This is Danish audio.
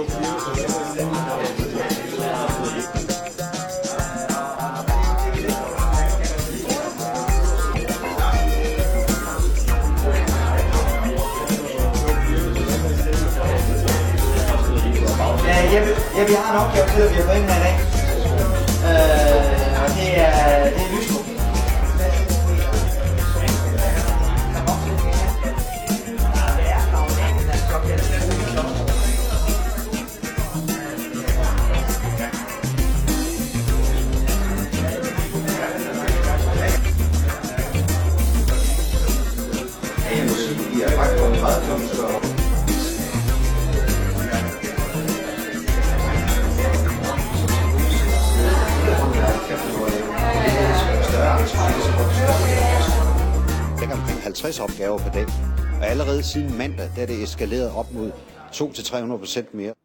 Ja, Jeppe, Jeppe, jeg har en opgave til at vi har fået ind her i dag. Jeg kan omkring 50 opgaver per dag. Og allerede siden mandag, der er det eskaleret op mod 200-300 procent mere.